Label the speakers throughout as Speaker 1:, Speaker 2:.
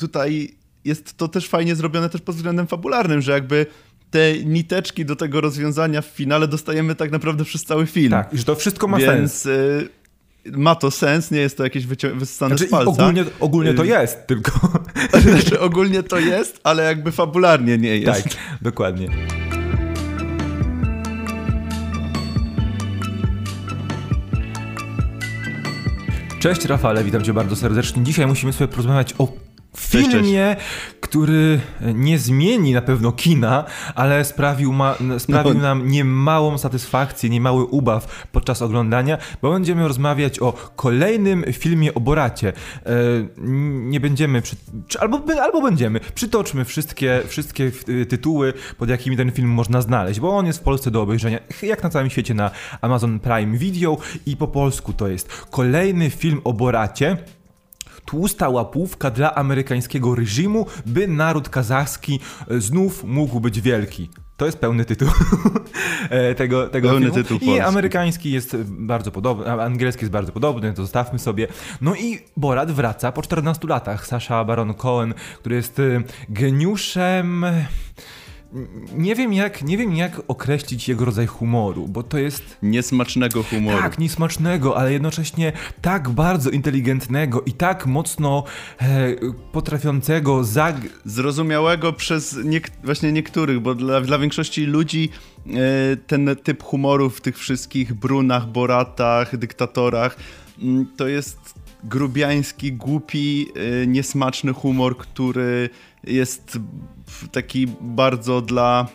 Speaker 1: tutaj jest to też fajnie zrobione też pod względem fabularnym, że jakby te niteczki do tego rozwiązania w finale dostajemy tak naprawdę przez cały film.
Speaker 2: Tak, że to wszystko ma
Speaker 1: Więc,
Speaker 2: sens.
Speaker 1: Y, ma to sens, nie jest to jakieś wyssane
Speaker 2: znaczy,
Speaker 1: z palca.
Speaker 2: Ogólnie, ogólnie to y, jest, tylko...
Speaker 1: Znaczy ogólnie to jest, ale jakby fabularnie nie jest.
Speaker 2: Tak, dokładnie. Cześć Rafale, witam cię bardzo serdecznie. Dzisiaj musimy sobie porozmawiać o filmie, cześć, cześć. który nie zmieni na pewno kina, ale sprawił, ma, sprawił no. nam niemałą satysfakcję, niemały ubaw podczas oglądania, bo będziemy rozmawiać o kolejnym filmie o Boracie. E, nie będziemy, przy, albo, albo będziemy, przytoczmy wszystkie, wszystkie tytuły, pod jakimi ten film można znaleźć, bo on jest w Polsce do obejrzenia, jak na całym świecie na Amazon Prime Video i po polsku to jest kolejny film o Boracie, tłusta łapówka dla amerykańskiego reżimu, by naród kazachski e, znów mógł być wielki. To jest pełny tytuł e, tego, tego
Speaker 1: pełny
Speaker 2: filmu.
Speaker 1: Tytuł
Speaker 2: I polski. amerykański jest bardzo podobny, angielski jest bardzo podobny, to zostawmy sobie. No i Borat wraca po 14 latach. Sasha Baron Cohen, który jest e, geniuszem nie wiem, jak, nie wiem jak określić jego rodzaj humoru, bo to jest...
Speaker 1: Niesmacznego humoru.
Speaker 2: Tak, niesmacznego, ale jednocześnie tak bardzo inteligentnego i tak mocno e, potrafiącego zag...
Speaker 1: Zrozumiałego przez niek właśnie niektórych, bo dla, dla większości ludzi e, ten typ humoru w tych wszystkich Brunach, Boratach, Dyktatorach mm, to jest grubiański, głupi, e, niesmaczny humor, który jest taki bardzo dla,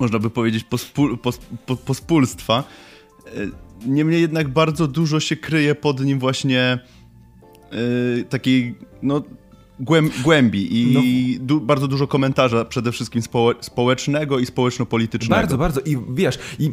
Speaker 1: można by powiedzieć, pospól, pos, po, pospólstwa. E, niemniej jednak bardzo dużo się kryje pod nim właśnie yy, takiej, no głębi i no. du bardzo dużo komentarza przede wszystkim społe społecznego i społeczno-politycznego.
Speaker 2: Bardzo, bardzo i wiesz, i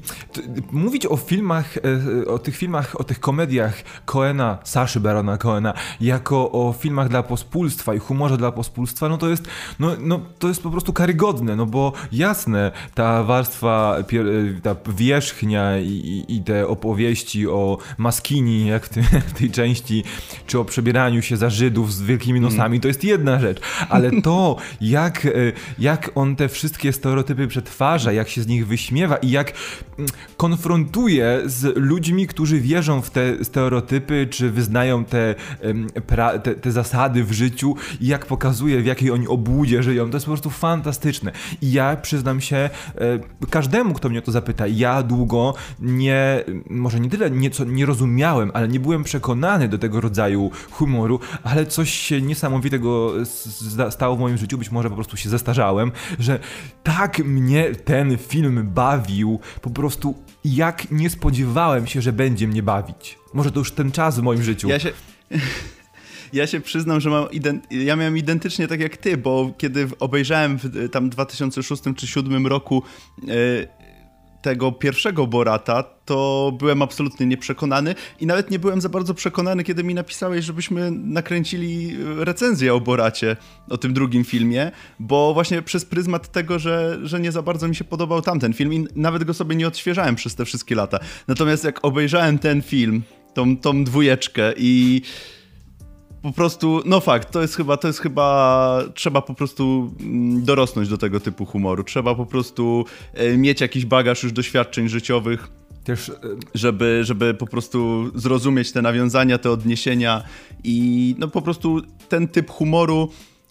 Speaker 2: mówić o filmach, e, o tych filmach, o tych komediach Coena, Saszy Barona Coena, jako o filmach dla pospólstwa i humorze dla pospólstwa, no to jest, no, no to jest po prostu karygodne, no bo jasne, ta warstwa, e, ta wierzchnia i, i te opowieści o maskini, jak w, tym, w tej części, czy o przebieraniu się za Żydów z wielkimi nosami, mm. to jest jedna rzecz, ale to, jak, e, jak on te wszystkie stereotypy przetwarza, jak się z nich wyśmiewa i jak mm, konfrontuje z ludźmi, którzy wierzą w te stereotypy, czy wyznają te, te, te zasady w życiu i jak pokazuje, w jakiej oni obłudzie żyją, to jest po prostu fantastyczne. I ja przyznam się, e, każdemu, kto mnie o to zapyta, ja długo nie, może nie tyle nieco nie rozumiałem, ale nie byłem przekonany do tego rodzaju humoru, ale coś się niesamowitego tego stało w moim życiu, być może po prostu się zestarzałem, że tak mnie ten film bawił, po prostu jak nie spodziewałem się, że będzie mnie bawić. Może to już ten czas w moim życiu.
Speaker 1: Ja się... Ja się przyznam, że mam ja miałem identycznie tak jak ty, bo kiedy obejrzałem w tam 2006 czy 2007 roku yy, tego pierwszego Borata, to byłem absolutnie nieprzekonany i nawet nie byłem za bardzo przekonany, kiedy mi napisałeś, żebyśmy nakręcili recenzję o Boracie, o tym drugim filmie, bo właśnie przez pryzmat tego, że, że nie za bardzo mi się podobał tamten film i nawet go sobie nie odświeżałem przez te wszystkie lata. Natomiast jak obejrzałem ten film, tą, tą dwójeczkę i po prostu, no fakt, to jest chyba, to jest chyba, trzeba po prostu mm, dorosnąć do tego typu humoru. Trzeba po prostu e, mieć jakiś bagaż już doświadczeń życiowych. Też, e, żeby, żeby po prostu zrozumieć te nawiązania, te odniesienia i no po prostu ten typ humoru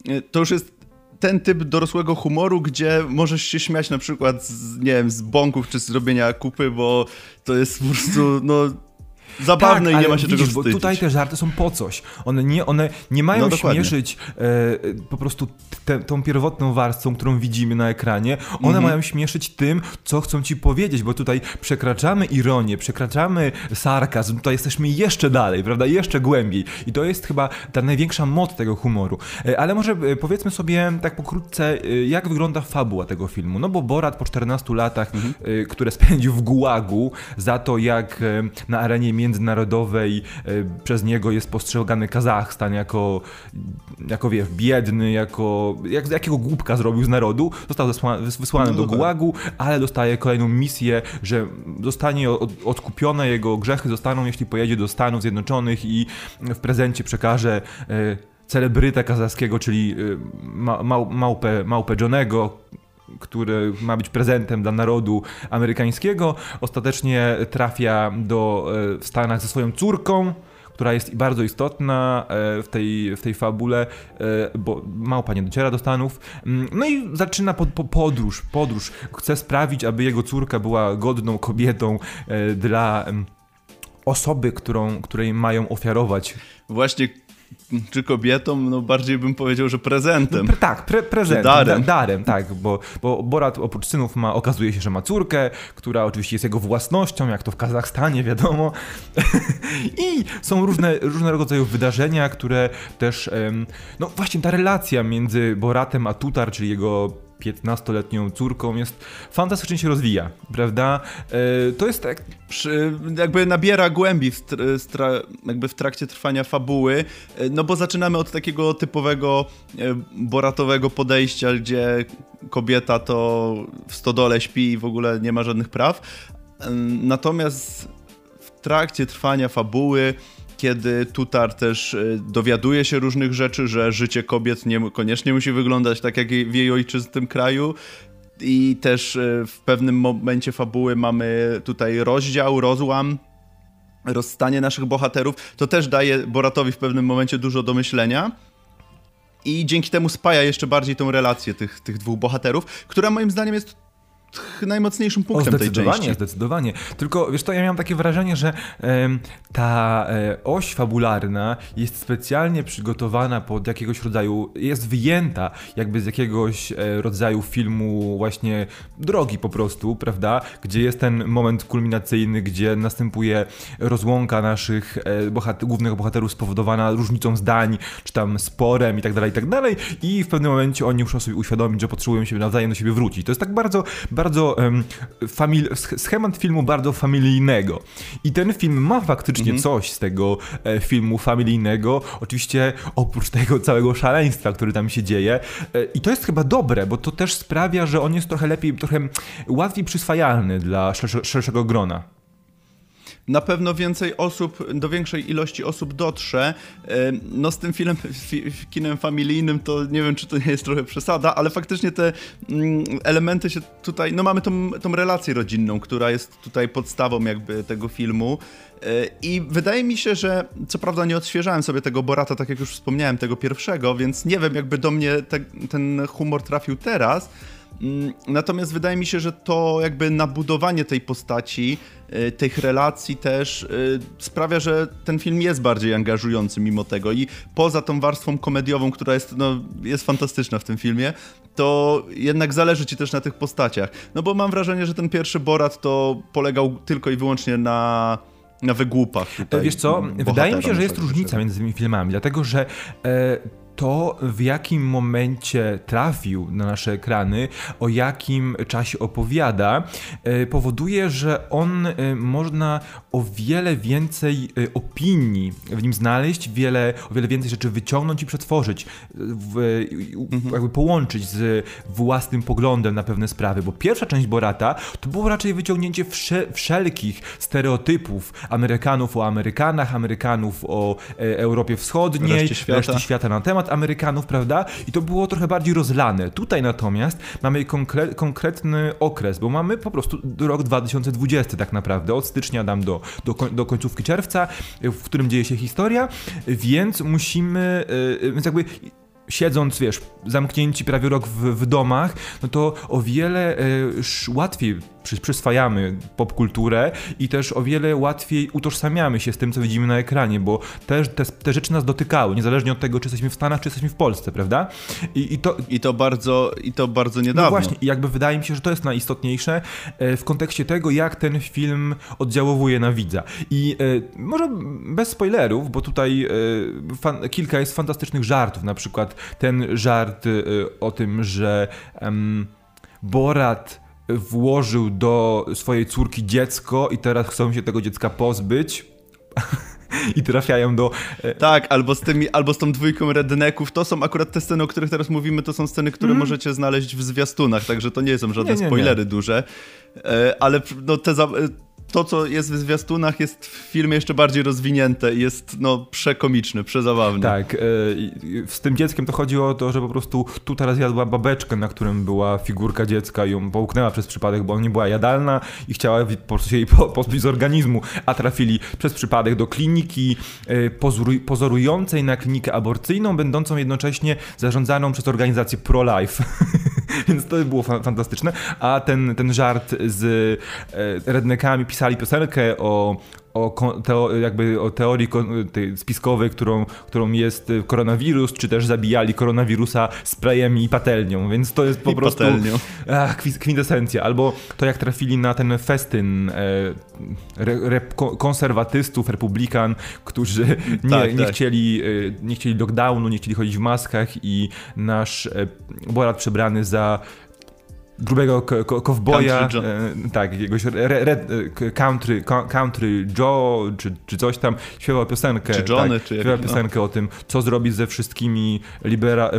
Speaker 1: e, to już jest ten typ dorosłego humoru, gdzie możesz się śmiać na przykład z, nie wiem, z bąków czy z zrobienia kupy, bo to jest po prostu, no zabawne tak, i nie ma się widzisz, czego wstydzić.
Speaker 2: bo tutaj te żarty są po coś. One nie, one nie mają no, śmieszyć e, po prostu te, tą pierwotną warstwą, którą widzimy na ekranie. One mhm. mają śmieszyć tym, co chcą ci powiedzieć, bo tutaj przekraczamy ironię, przekraczamy sarkazm, tutaj jesteśmy jeszcze dalej, prawda, jeszcze głębiej. I to jest chyba ta największa moc tego humoru. E, ale może e, powiedzmy sobie tak pokrótce, e, jak wygląda fabuła tego filmu. No bo Borat po 14 latach, e, które spędził w Gułagu za to, jak na arenie międzynarodowej e, przez niego jest postrzegany Kazachstan jako, jako wiesz, biedny, jako, jak, jakiego głupka zrobił z narodu. Został wysłany no, do Gułagu, ale dostaje kolejną misję, że zostanie od, odkupione, jego grzechy zostaną, jeśli pojedzie do Stanów Zjednoczonych i w prezencie przekaże e, celebrytę kazachskiego, czyli ma, małpę, małpę Johnego, który ma być prezentem dla narodu amerykańskiego, ostatecznie trafia do, e, w Stanach ze swoją córką, która jest bardzo istotna e, w tej, w tej fabule, e, bo małpa nie dociera do Stanów. Mm, no i zaczyna po, po podróż, podróż. Chce sprawić, aby jego córka była godną kobietą dla osoby, którą, której mają ofiarować.
Speaker 1: Właśnie czy kobietą, no bardziej bym powiedział, że prezentem.
Speaker 2: No, tak, pre prezentem, darem. Da, darem, tak, bo, bo Borat oprócz synów ma, okazuje się, że ma córkę, która oczywiście jest jego własnością, jak to w Kazachstanie, wiadomo. I są różne, różnego rodzaju wydarzenia, które też, no właśnie ta relacja między Boratem a Tutar, czyli jego 15-letnią córką jest fantastycznie się rozwija, prawda? E, to jest tak...
Speaker 1: Przy, jakby nabiera głębi w, jakby w trakcie trwania fabuły, e, no bo zaczynamy od takiego typowego e, boratowego podejścia, gdzie kobieta to w stodole śpi i w ogóle nie ma żadnych praw. Natomiast w trakcie trwania fabuły kiedy Tutar też e, dowiaduje się różnych rzeczy, że życie kobiet niekoniecznie musi wyglądać tak jak w jej ojczystym kraju. I też e, w pewnym momencie fabuły mamy tutaj rozdział, rozłam, rozstanie naszych bohaterów. To też daje Boratowi w pewnym momencie dużo do myślenia. I dzięki temu spaja jeszcze bardziej tą relację tych, tych dwóch bohaterów, która moim zdaniem jest najmocniejszym punktem
Speaker 2: o, tej
Speaker 1: części.
Speaker 2: Zdecydowanie, Tylko wiesz to ja miałem takie wrażenie, że ta e, oś fabularna jest specjalnie przygotowana pod jakiegoś rodzaju, jest wyjęta jakby z jakiegoś e, rodzaju filmu właśnie drogi po prostu, prawda? Gdzie jest ten moment kulminacyjny, gdzie następuje rozłąka naszych e, bohater, głównych bohaterów spowodowana różnicą zdań, czy tam sporem i tak dalej, i tak dalej. I w pewnym momencie oni muszą sobie uświadomić, że potrzebują się nawzajem do siebie wrócić. To jest tak bardzo bardzo um, famili- schemat filmu bardzo familijnego. I ten film ma faktycznie mhm. coś z tego e, filmu familijnego. Oczywiście oprócz tego całego szaleństwa, które tam się dzieje. E, I to jest chyba dobre, bo to też sprawia, że on jest trochę lepiej, trochę łatwiej przyswajalny dla szerszego grona
Speaker 1: na pewno więcej osób, do większej ilości osób dotrze. No z tym filmem, kinem familijnym to nie wiem, czy to nie jest trochę przesada, ale faktycznie te mm, elementy się tutaj, no mamy tą, tą relację rodzinną, która jest tutaj podstawą jakby tego filmu. E, I wydaje mi się, że co prawda nie odświeżałem sobie tego Borata, tak jak już wspomniałem, tego pierwszego, więc nie wiem, jakby do mnie te, ten humor trafił teraz. Mm, natomiast wydaje mi się, że to jakby nabudowanie tej postaci, y, tych relacji też y, sprawia, że ten film jest bardziej angażujący mimo tego i poza tą warstwą komediową, która jest, no, jest fantastyczna w tym filmie, to jednak zależy ci też na tych postaciach. No bo mam wrażenie, że ten pierwszy Borat to polegał tylko i wyłącznie na na wygłupach. Tutaj
Speaker 2: Wiesz co, wydaje mi się, że jest różnica między tymi filmami, dlatego że e, to w jakim momencie trafił na nasze ekrany, o jakim czasie opowiada, e, powoduje, że on e, można o wiele więcej e, opinii w nim znaleźć, wiele, o wiele więcej rzeczy wyciągnąć i przetworzyć, w, mhm. jakby połączyć z własnym poglądem na pewne sprawy, bo pierwsza część Borata to było raczej wyciągnięcie wszelkich stereotypów Amerykanów o Amerykanach, Amerykanów o Europie Wschodniej, reszty świata. reszty świata na temat Amerykanów, prawda? I to było trochę bardziej rozlane. Tutaj natomiast mamy konkre konkretny okres, bo mamy po prostu rok 2020 tak naprawdę, od stycznia dam do, do, do końcówki czerwca, w którym dzieje się historia, więc musimy, yy, więc jakby siedząc, wiesz, zamknięci prawie rok w, w domach, no to o wiele y, łatwiej przyswajamy popkulturę i też o wiele łatwiej utożsamiamy się z tym, co widzimy na ekranie, bo też te, te rzeczy nas dotykały, niezależnie od tego, czy jesteśmy w Stanach, czy jesteśmy w Polsce, prawda?
Speaker 1: I, i, to, I to bardzo i to bardzo niedawno. No
Speaker 2: właśnie, i jakby wydaje mi się, że to jest najistotniejsze e, w kontekście tego, jak ten film oddziałowuje na widza. I e, może bez spoilerów, bo tutaj e, fan, kilka jest fantastycznych żartów, na przykład ten żart o tym, że Borat włożył do swojej córki dziecko i teraz chcą się tego dziecka pozbyć. I trafiają do.
Speaker 1: E, tak, albo z, tymi, albo z tą dwójką redneków. To są akurat te sceny, o których teraz mówimy, to są sceny, które mm. możecie znaleźć w zwiastunach, także to nie są żadne nie, nie, spoilery nie. duże. E, ale no, te, to, co jest w zwiastunach, jest w filmie jeszcze bardziej rozwinięte i jest no, przekomiczny, przezabawny.
Speaker 2: Tak, yy, z tym dzieckiem to chodzi o to, że po prostu tu teraz jadła babeczkę, na którym była figurka dziecka i ją połknęła przez przypadek, bo ona nie była jadalna i chciała po prostu się jej pozbyć z organizmu, a trafili przez przypadek do kliniki pozoruj, pozorującej na klinikę aborcyjną, będącą jednocześnie zarządzaną przez organizację pro-life. Więc to było fantastyczne. A ten, ten żart z e, redneckami pisali piosenkę o o, teo, jakby o teorii spiskowej, którą, którą jest koronawirus, czy też zabijali koronawirusa sprayem i patelnią, więc to jest po
Speaker 1: I
Speaker 2: prostu ach, kwintesencja. Albo to jak trafili na ten festyn e, re, re, konserwatystów, republikan, którzy nie, tak, nie, tak. Chcieli, e, nie chcieli lockdownu, nie chcieli chodzić w maskach i nasz e, Borat przebrany za grubego kowboja, e, tak, jakiegoś red, red, country, country Joe, czy, czy coś tam, śpiewał piosenkę.
Speaker 1: Czy Johnny,
Speaker 2: tak,
Speaker 1: czy
Speaker 2: śpiewał piosenkę no. o tym, co zrobić ze wszystkimi libera,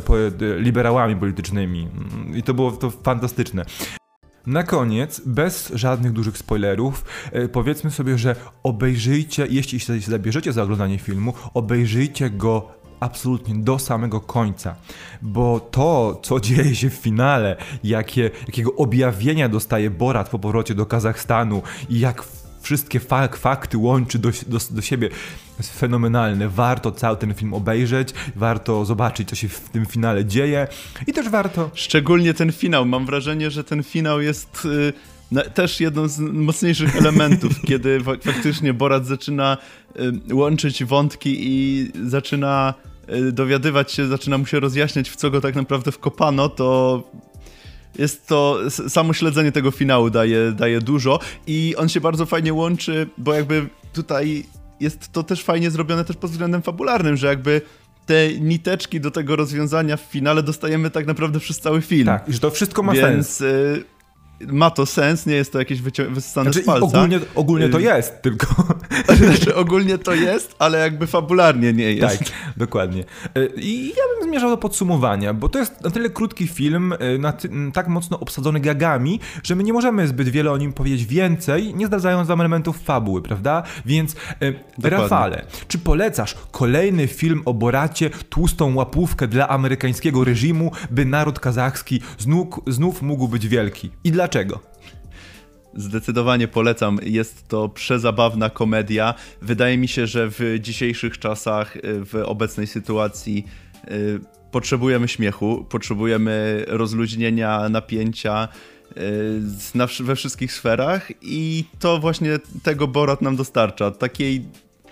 Speaker 2: liberałami politycznymi. Mm, I to było to fantastyczne. Na koniec, bez żadnych dużych spoilerów, e, powiedzmy sobie, że obejrzyjcie, jeśli się zabierzecie za oglądanie filmu, obejrzyjcie go absolutnie do samego końca, bo to, co dzieje się w finale, jakie, jakiego objawienia dostaje Borat po powrocie do Kazachstanu i jak wszystkie fak, fakty łączy do, do, do siebie, jest fenomenalne. Warto cały ten film obejrzeć, warto zobaczyć, co się w tym finale dzieje i też warto...
Speaker 1: Szczególnie ten finał. Mam wrażenie, że ten finał jest... Yy też jedną z mocniejszych elementów, kiedy faktycznie Borat zaczyna y, łączyć wątki i zaczyna dowiadywać się, zaczyna mu się rozjaśniać, w co go tak naprawdę wkopano, to jest to, samo śledzenie tego finału daje, daje dużo i on się bardzo fajnie łączy, bo jakby tutaj jest to też fajnie zrobione też pod względem fabularnym, że jakby te niteczki do tego rozwiązania w finale dostajemy tak naprawdę przez cały film.
Speaker 2: Tak, że to wszystko ma
Speaker 1: Więc,
Speaker 2: sens.
Speaker 1: Y ma to sens, nie jest to jakieś wyssane znaczy, z palca.
Speaker 2: Ogólnie, ogólnie to y, jest, tylko...
Speaker 1: Znaczy ogólnie to jest, ale jakby fabularnie nie jest.
Speaker 2: Tak, dokładnie. Y, I ja zmierzał do podsumowania, bo to jest na tyle krótki film, y, na tak mocno obsadzony gagami, że my nie możemy zbyt wiele o nim powiedzieć więcej, nie zdradzając wam elementów fabuły, prawda? Więc Dokładnie. Rafale, czy polecasz kolejny film o Boracie, tłustą łapówkę dla amerykańskiego reżimu, by naród kazachski znów, znów mógł być wielki? I dlaczego?
Speaker 1: Zdecydowanie polecam. Jest to przezabawna komedia. Wydaje mi się, że w dzisiejszych czasach, y, w obecnej sytuacji, potrzebujemy śmiechu, potrzebujemy rozluźnienia napięcia y, we wszystkich sferach i to właśnie tego Borat nam dostarcza. Takiej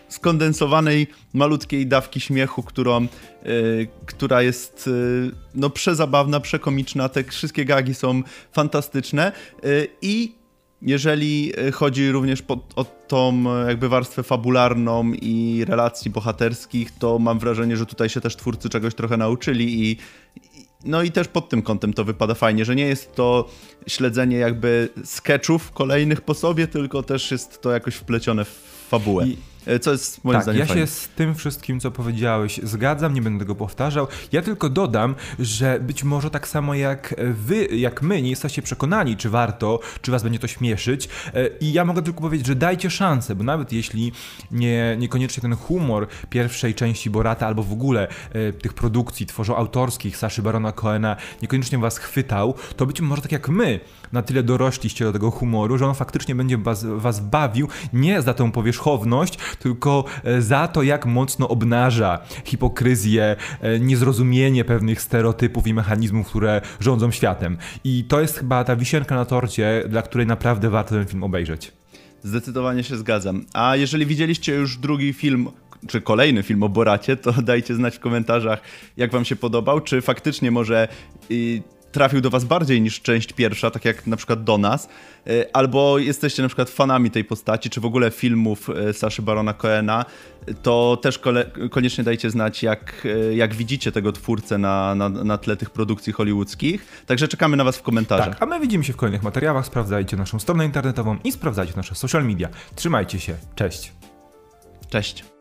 Speaker 1: skondensowanej, malutkiej dawki śmiechu, którą, y, która jest y, no, przezabawna, przekomiczna. Te wszystkie gagi są fantastyczne y, i jeżeli chodzi również po, o tą jakby warstwę fabularną i relacji bohaterskich, to mam wrażenie, że tutaj się też twórcy czegoś trochę nauczyli i, no i też pod tym kątem to wypada fajnie, że nie jest to śledzenie jakby sketchów kolejnych po sobie, tylko też jest to jakoś wplecione w fabułę. I E, co jest moim
Speaker 2: tak,
Speaker 1: zdaniem
Speaker 2: ja się z tym wszystkim, co powiedziałeś, zgadzam, nie będę tego powtarzał. Ja tylko dodam, że być może tak samo jak wy, jak my, nie jesteście przekonani, czy warto, czy was będzie to śmieszyć. E, I ja mogę tylko powiedzieć, że dajcie szansę, bo nawet jeśli nie, niekoniecznie ten humor pierwszej części Borata, albo w ogóle e, tych produkcji tworzą autorskich Saszy Barona Coena niekoniecznie was chwytał, to być może tak jak my, na tyle dorośliście do tego humoru, że on faktycznie będzie was, was bawił, nie za tą powierzchowność, tylko e, za to, jak mocno obnaża hipokryzję, e, niezrozumienie pewnych stereotypów i mechanizmów, które rządzą światem. I to jest chyba ta wisienka na torcie, dla której naprawdę warto ten film obejrzeć.
Speaker 1: Zdecydowanie się zgadzam. A jeżeli widzieliście już drugi film, czy kolejny film o Boracie, to dajcie znać w komentarzach, jak wam się podobał, czy faktycznie może trafił do was bardziej niż część pierwsza, tak jak na przykład do nas, e, albo jesteście na przykład fanami tej postaci, czy w ogóle filmów e, Saszy Barona Coena, to też koniecznie dajcie znać, jak, e, jak widzicie tego twórcę na, na, na tle tych produkcji hollywoodzkich. Także czekamy na was w komentarzach.
Speaker 2: Tak, a my widzimy się w kolejnych materiałach. Sprawdzajcie naszą stronę internetową i sprawdzajcie nasze social media. Trzymajcie się. Cześć.
Speaker 1: Cześć.